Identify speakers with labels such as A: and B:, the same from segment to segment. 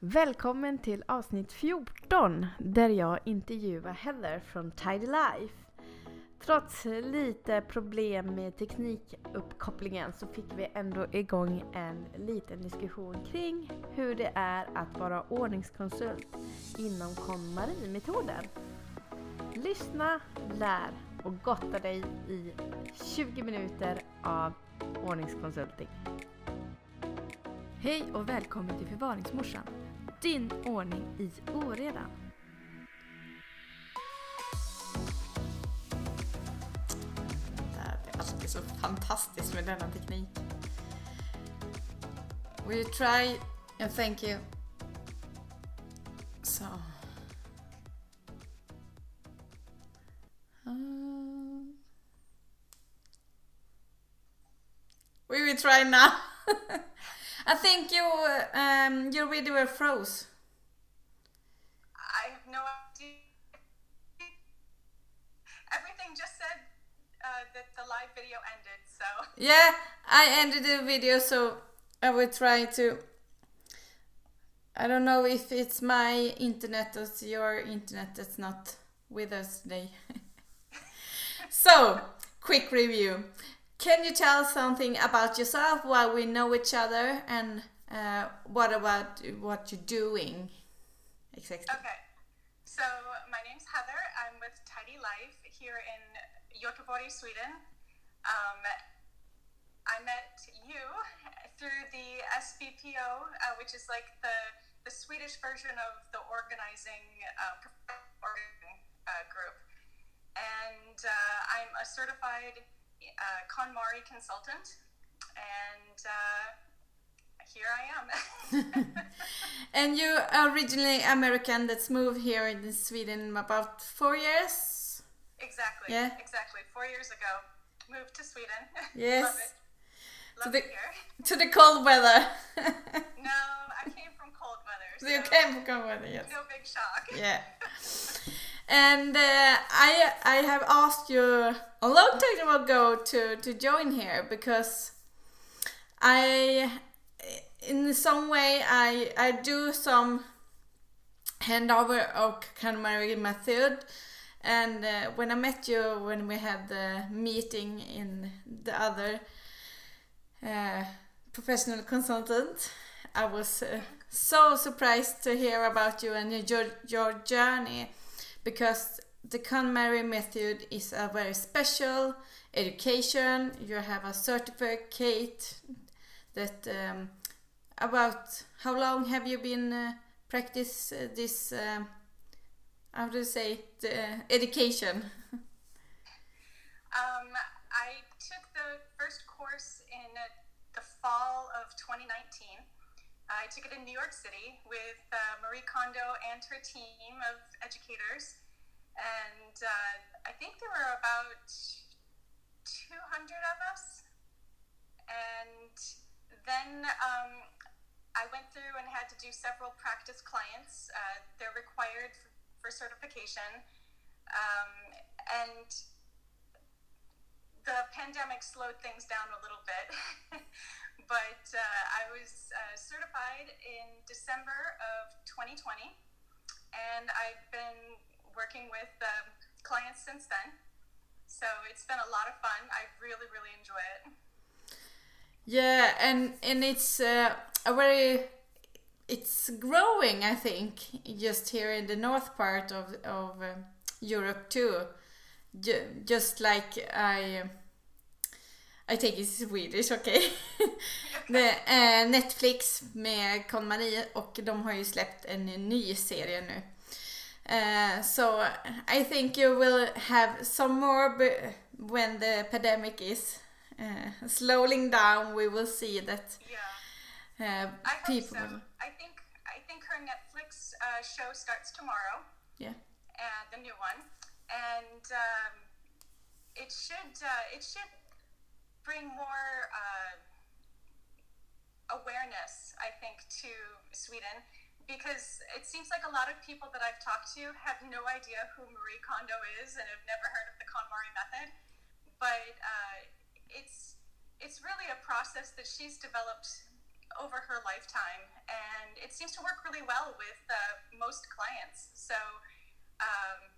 A: Välkommen till avsnitt 14 där jag intervjuar Heather från Tidy Life. Trots lite problem med teknikuppkopplingen så fick vi ändå igång en liten diskussion kring hur det är att vara ordningskonsult inom KonMari-metoden. Lyssna, lär och gotta dig i 20 minuter av ordningskonsulting. Hej och välkommen till Förvaringsmorsan. Din ordning i oredan.
B: Alltså, det är alltid så fantastiskt med denna teknik. Will you try? and thank you. So. Um, ah. we will try now. I think you um, your video froze.
C: I have no idea. Everything just said uh, that the live video ended, so.
B: Yeah, I ended the video, so I will try to. I don't know if it's my internet or your internet that's not with us today. so, quick review. Can you tell something about yourself while we know each other and uh, what about what you're doing? Exactly.
C: Okay. So, my name's Heather. I'm with Tidy Life here in Göteborg, Sweden. Um, I met you through the SBPO, uh, which is like the, the Swedish version of the organizing uh, uh, group. And uh, I'm a certified uh, KonMari consultant, and uh, here I am.
B: and you are originally American that's moved here in Sweden about four years.
C: exactly.
B: Yeah.
C: Exactly. Four years ago, moved to Sweden.
B: Yes.
C: Love it. Love
B: the-
C: it here.
B: To the cold weather.
C: No, I came from cold weather.
B: So you came from weather, yes.
C: No big shock.
B: Yeah. And uh, I I have asked you a long time ago to to join here because I in some way I I do some handover of KonMari method and uh, when I met you when we had the meeting in the other uh, professional consultant I was uh, so surprised to hear about you and your your journey because the KonMari method is a very special education. You have a certificate that um, about how long have you been uh, practice uh, this um, how do you say the uh, education?
C: Um, I took the first course in uh, the fall of 2019. I took it in New York City with uh, Marie Kondo and her team of educators. And uh, I think there were about 200 of us. And then um, I went through and had to do several practice clients. Uh, they're required for, for certification. Um, and the pandemic slowed things down a little bit. but uh, I was uh, certified in December of 2020, and I've been working with um, clients since then. So it's been a lot of fun. I really, really enjoy it.
B: Yeah, and and it's uh, a very it's growing. I think just here in the north part of of um, Europe too. Ju- just like I. I take it Swedish, okej? Okay? eh, Netflix med KonMari och de har ju släppt en ny serie nu. Uh, so I think you will have some more when the pandemic is uh, slowing down. We will see that
C: Yeah,
B: uh,
C: I
B: people.
C: so. I think I think her Netflix uh, show starts tomorrow.
B: Yeah.
C: the new one, and um, it should uh, it should bring more uh, awareness, I think, to Sweden because it seems like a lot of people that I've talked to have no idea who Marie Kondo is and have never heard of the KonMari method. But uh, it's it's really a process that she's developed over her lifetime, and it seems to work really well with uh, most clients. So um,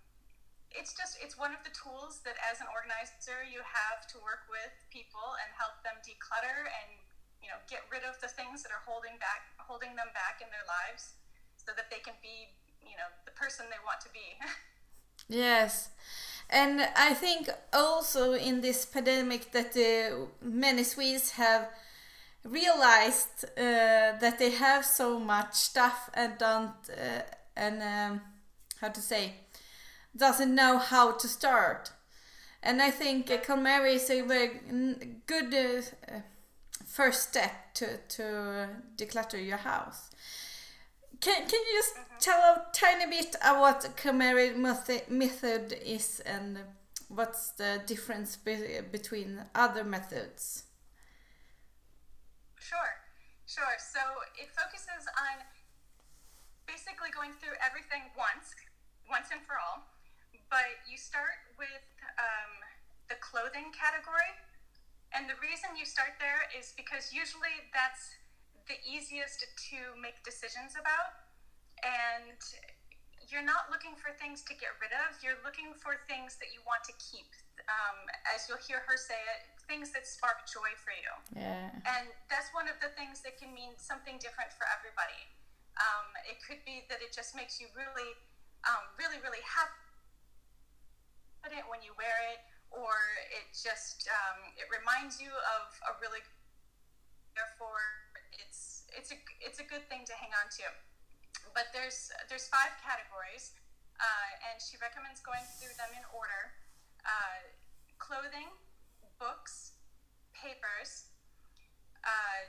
C: it's just it's one of the tools that as an organizer you have to work with people and help them declutter and you know get rid of the things that are holding back holding them back in their lives so that they can be you know the person they want to be.
B: Yes. And i think also in this pandemic that uh, many swedes have realized uh, that they have so much stuff and don't uh, and um, how to say doesn't know how to start and i think uh, KonMari is a very good uh, first step to, to declutter your house can, can you just mm-hmm. tell a tiny bit of what KonMari method is and what's the difference be between other methods
C: Sure, sure. So it focuses on basically going through everything once, once and for all. But you start with um, the clothing category. And the reason you start there is because usually that's the easiest to make decisions about. And you're not looking for things to get rid of, you're looking for things that you want to keep. Um, as you'll hear her say it, things that spark joy for you.
B: Yeah.
C: And that's one of the things that can mean something different for everybody. Um, it could be that it just makes you really, um, really, really happy when you wear it, or it just um, it reminds you of a really. Therefore, it's it's a it's a good thing to hang on to. But there's there's five categories, uh, and she recommends going through them in order. Uh, clothing, books, papers, uh,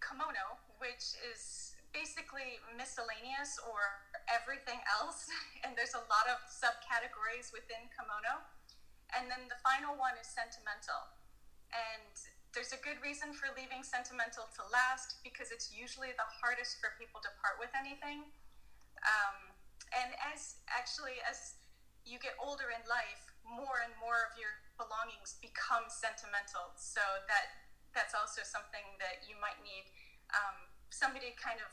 C: komono, which is basically miscellaneous or everything else, and there's a lot of subcategories within komono. And then the final one is sentimental. And there's a good reason for leaving sentimental to last because it's usually the hardest for people to part with anything. Um, and as actually, as you get older in life, more and more of your belongings become sentimental. So that that's also something that you might need um, somebody kind of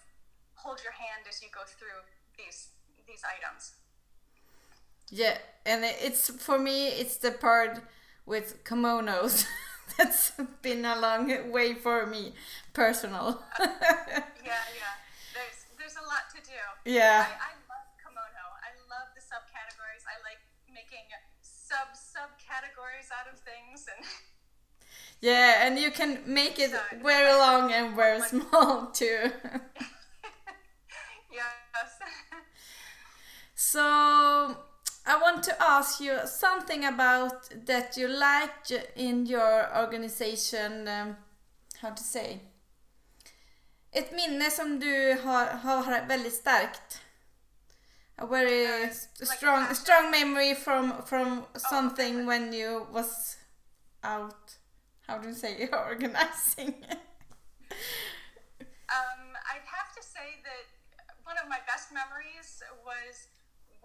C: hold your hand as you go through these these items.
B: Yeah, and it's for me, it's the part with komonos that's been a long way for me, personal.
C: yeah, yeah. There's there's a lot to do.
B: Yeah.
C: I, I love komono. I love the subcategories. I like making sub subcategories out of things and
B: yeah and you can make it very long and very small too
C: yes
B: so i want to ask you something about that you like in your organization um, how to say? Ett minne som du har, har väldigt starkt. A very uh, strong strong memory from from oh, something oh, when you was out. How do you say organizing?
C: Um, i'd have to say that one of my best memories was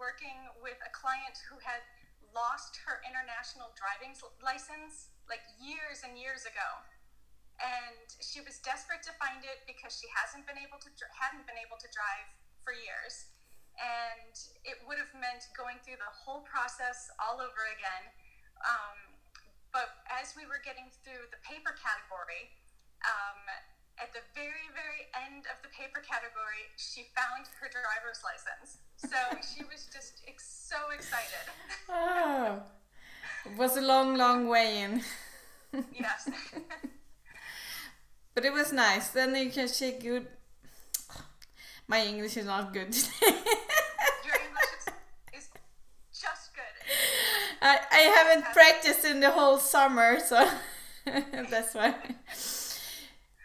C: working with a client who had lost her international driving license like years and years ago and she was desperate to find it because she hasn't been able to hadn't been able to drive for years and it would have meant going through the whole process all over again. Um, but as we were getting through the paper category, um, at the very, very end of the paper category, she found her driver's license. So she was just ex- so excited.
B: oh, it was a long, long way in.
C: yes.
B: but it was nice. Then you can she good my English is not good
C: today. Your English is, is just good.
B: I, I haven't practiced in the whole summer, so that's why.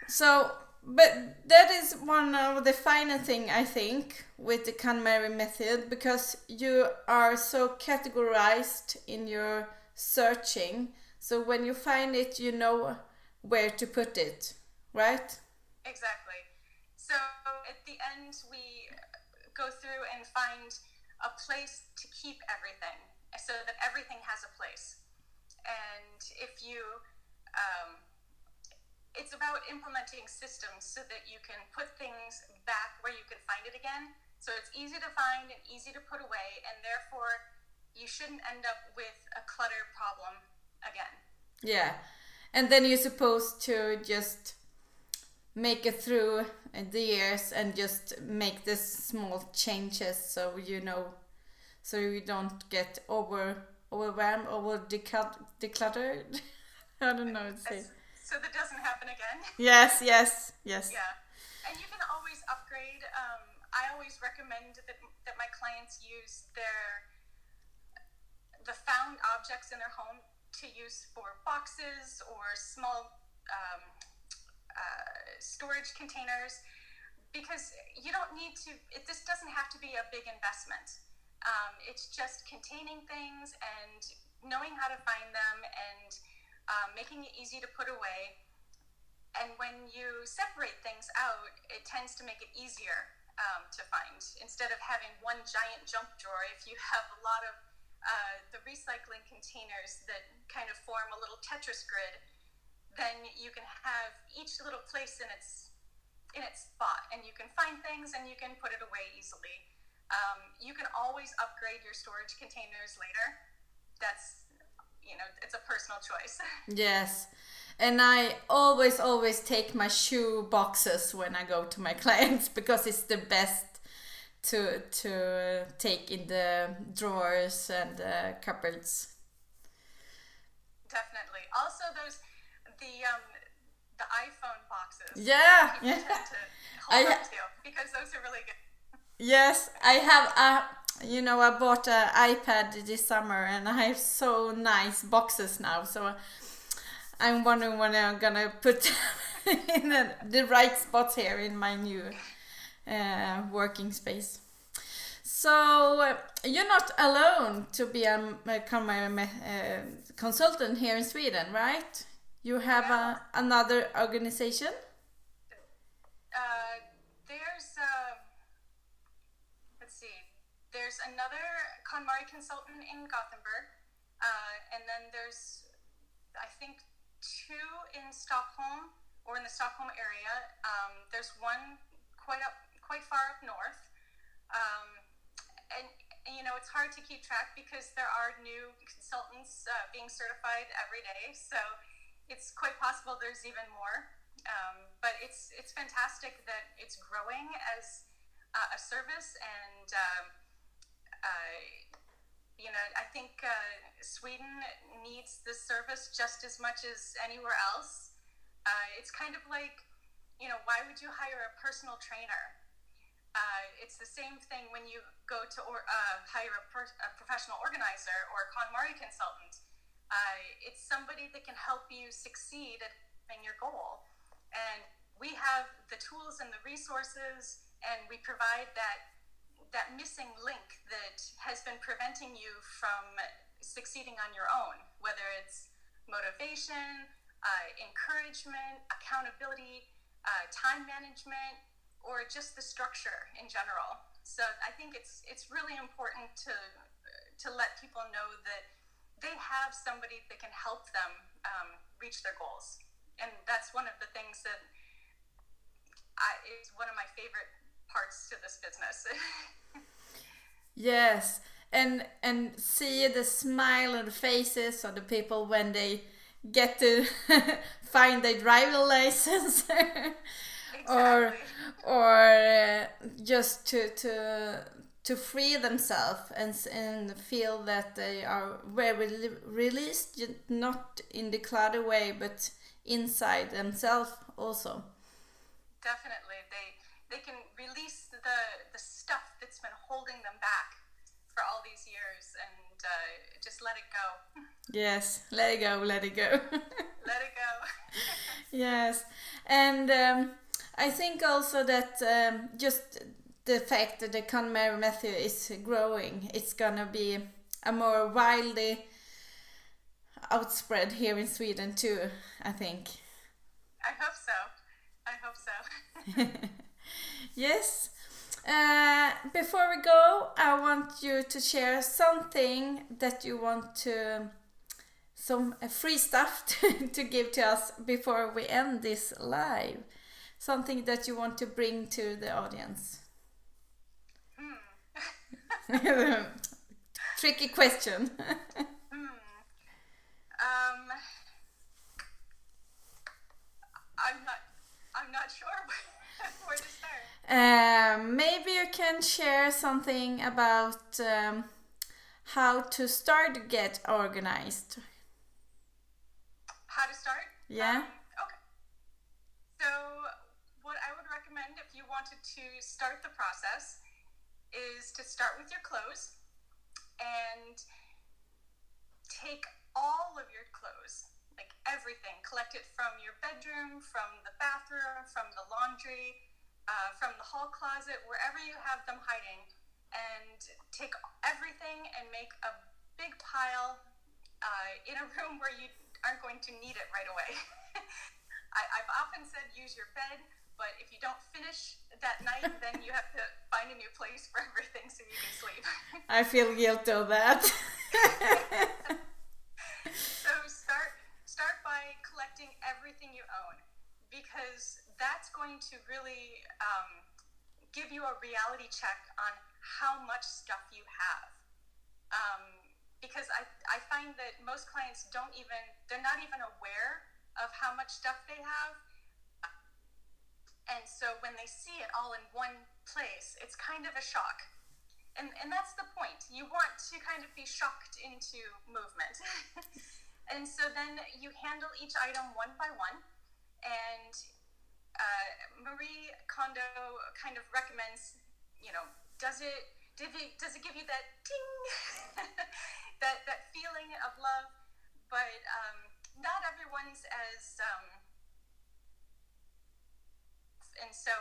B: So, but that is one of the final thing I think with the KonMari method because you are so categorized in your searching. So when you find it, you know where to put it, right?
C: Exactly. So at the end, we go through and find a place to keep everything so that everything has a place. And if you, um, it's about implementing systems so that you can put things back where you can find it again. So it's easy to find and easy to put away, and therefore you shouldn't end up with a clutter problem again.
B: Yeah, and then you're supposed to just make it through the years and just make this small changes so you know so you don't get over overwhelmed over decluttered i don't know say
C: so that doesn't happen again?
B: Yes yes yes.
C: Yeah. And you can always upgrade um, i always recommend that, that my clients use their the found objects in their home to use for boxes or small um, uh, storage containers because you don't need to it this doesn't have to be a big investment. Um, it's just containing things and knowing how to find them and um, making it easy to put away and when you separate things out it tends to make it easier um, to find instead of having one giant junk drawer if you have a lot of uh, the recycling containers that kind of form a little tetris grid then you can have each little place in its in its spot, and you can find things and you can put it away easily. Um, you can always upgrade your storage containers later. That's you know it's a personal choice.
B: Yes. And I always, always take my shoe boxes when I go to my clients because it's the best to to take in the drawers and uh, cupboards.
C: Definitely. Also, those the um, the iPhone boxes.
B: Yeah, yeah.
C: I, because those are really good.
B: Yes, I have a. You know, I bought an iPad this summer, and I have so nice boxes now. So I'm wondering when I'm gonna put in the, the right spots here in my new uh, working space. So uh, you're not alone to be a, a, a, uh, consultant here in Sweden, right? You have a, another organization?
C: Uh, there's, uh, let's see, there's another KonMari consultant in Gothenburg, uh, and then there's, I think, two in Stockholm or in the Stockholm area. Um, there's one quite up, quite far up north, um, and, and, you know it's hard to keep track because there are new consultants uh, being certified every day. So it's quite possible there's even more. Um, but it's it's fantastic that it's growing as uh, a service, and um, you know I think uh, Sweden needs this service just as much as anywhere else. Uh, it's kind of like you know why would you hire a personal trainer? Uh, it's the same thing when you go to or, uh, hire a, per- a professional organizer or a KonMari consultant uh, it's somebody that can help you succeed at your goal. And we have the tools and the resources, and we provide that that missing link that has been preventing you from succeeding on your own, whether it's motivation, uh, encouragement, accountability, uh, time management, or just the structure in general. So I think it's it's really important to to let people know that they have somebody that can help them um, reach their goals. And that's one of the things that I, is one of my favorite parts to this business.
B: yes, and and see the smile on the faces of the people when they get to find their driver license or or uh, just to to to free themselves and, and feel that they are very released, not in the clutter way, but inside themselves also.
C: Definitely, they can release the the stuff that's been holding them back for all these years and uh, just let it go.
B: Yes, let it go, let it go.
C: let it go.
B: yes, and um, I think also that um, just the fact that the KonMari method is growing, it's gonna be a more widely outspread here in Sweden too, I think.
C: I hope so. I hope so.
B: yes. Uh, before we go, I want you to share something that you want to some uh, free stuff to, to give to us before we end this live? Something that you want to bring to the audience?
C: Hmm.
B: Tricky question.
C: Hmm. Um, I'm not. I'm not sure where to
B: Um, maybe you can share something about um, how to start get organized.
C: How to start?
B: Yeah.
C: Um, okay. So, what I would recommend if you wanted to start the process is to start with your clothes and take all of your clothes, like everything, collect it from your bedroom, from the bathroom, from the laundry, uh, from the hall closet, wherever you have them hiding, and take everything and make a big pile uh, in a room where you aren't going to need it right away. I, I've often said use your bed, but if you don't finish that night, then you have to find a new place for everything so you can sleep.
B: I feel guilty of that.
C: so start start by collecting everything you own because that's going to really um, give you a reality check on how much stuff you have. Um, because I, I find that most clients don't even they're not even aware of how much stuff they have. And so when they see it all in one place it's kind of a shock. And and that's the point. You want to kind of be shocked into movement. And so then you handle each item one by one and uh, marie kondo kind of recommends you know does it did it does it give you that ting that that feeling of love? But um, not everyone's as um, and so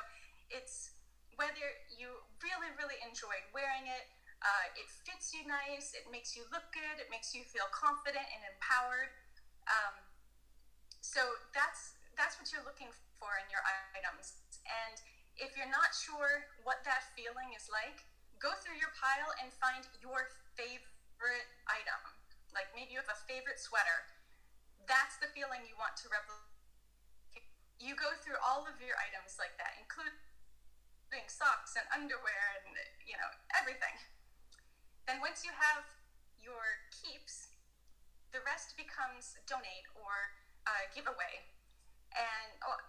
C: it's whether you really really enjoyed wearing it uh, it fits you nice it makes you look good it makes you feel confident and empowered. Um, so that's that's what you're looking for in your items. And if you're not sure what that feeling is like go through your pile and find your favorite item. Like maybe you have a favorite sweater. That's the feeling you want to replicate. You go through all of your items like that including socks and underwear and you know everything. Then once you have your keeps the rest becomes donate or uh, giveaway and oh,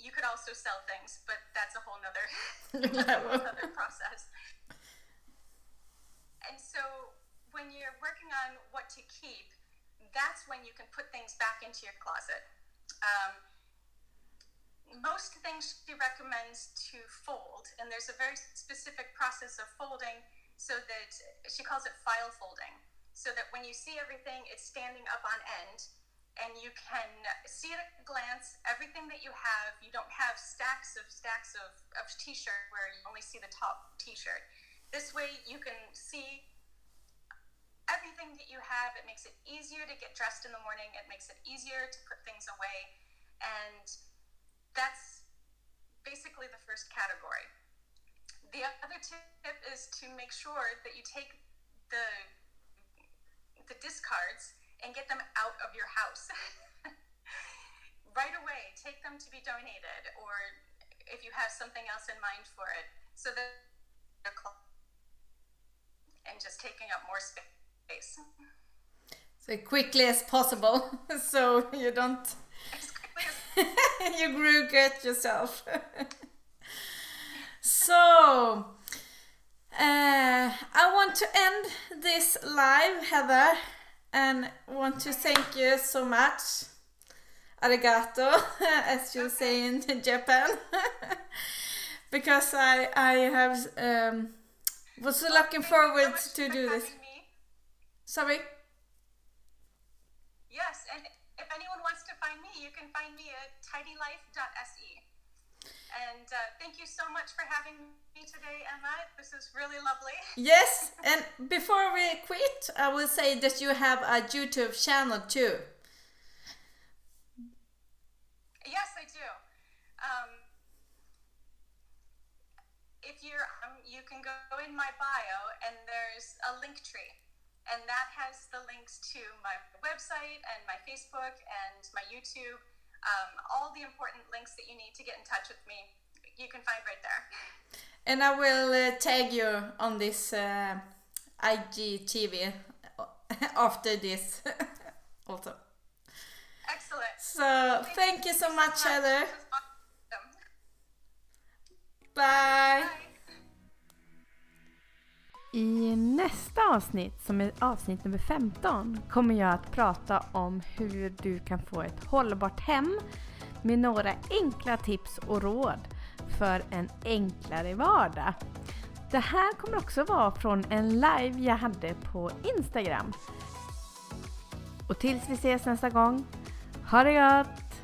C: you could also sell things but that's a whole nother, a whole nother process and so when you're working on what to keep that's when you can put things back into your closet um, most things she recommends to fold, and there's a very specific process of folding so that she calls it file folding. So that when you see everything, it's standing up on end and you can see at a glance everything that you have. You don't have stacks of stacks of, of t shirt where you only see the top t shirt. This way, you can see everything that you have. It makes it easier to get dressed in the morning, it makes it easier to put things away. And that's basically the first category. The other tip is to make sure that you take the the discards and get them out of your house right away. Take them to be donated, or if you have something else in mind for it, so that and just taking up more space.
B: So quickly as possible, so you don't you grew good yourself. so, uh, I want to end this live, Heather, and want to thank you so much. Arigato, as you say in Japan, because I I have um, was looking forward to do this. Sorry.
C: Yes, and if anyone wants to find me, you can find me at tidylife.se. And uh, thank you so much for having me today, Emma. This is really lovely.
B: Yes, and before we quit, I will say that you have a YouTube channel too.
C: Yes, I do. Um, if you're, um, you can go in my bio, and there's a link tree, and that has the links to my website and my Facebook and my YouTube. Um, all the important links that you need to get in touch with me, you can find right there.
B: And I will uh, tag you on this uh, IGTV after this also.
C: Excellent.
B: So thank you so much, Heather.
C: This was awesome.
B: Bye.
C: Bye.
A: I nästa avsnitt, som är avsnitt nummer 15, kommer jag att prata om hur du kan få ett hållbart hem med några enkla tips och råd för en enklare vardag. Det här kommer också vara från en live jag hade på Instagram. Och tills vi ses nästa gång, ha det gott!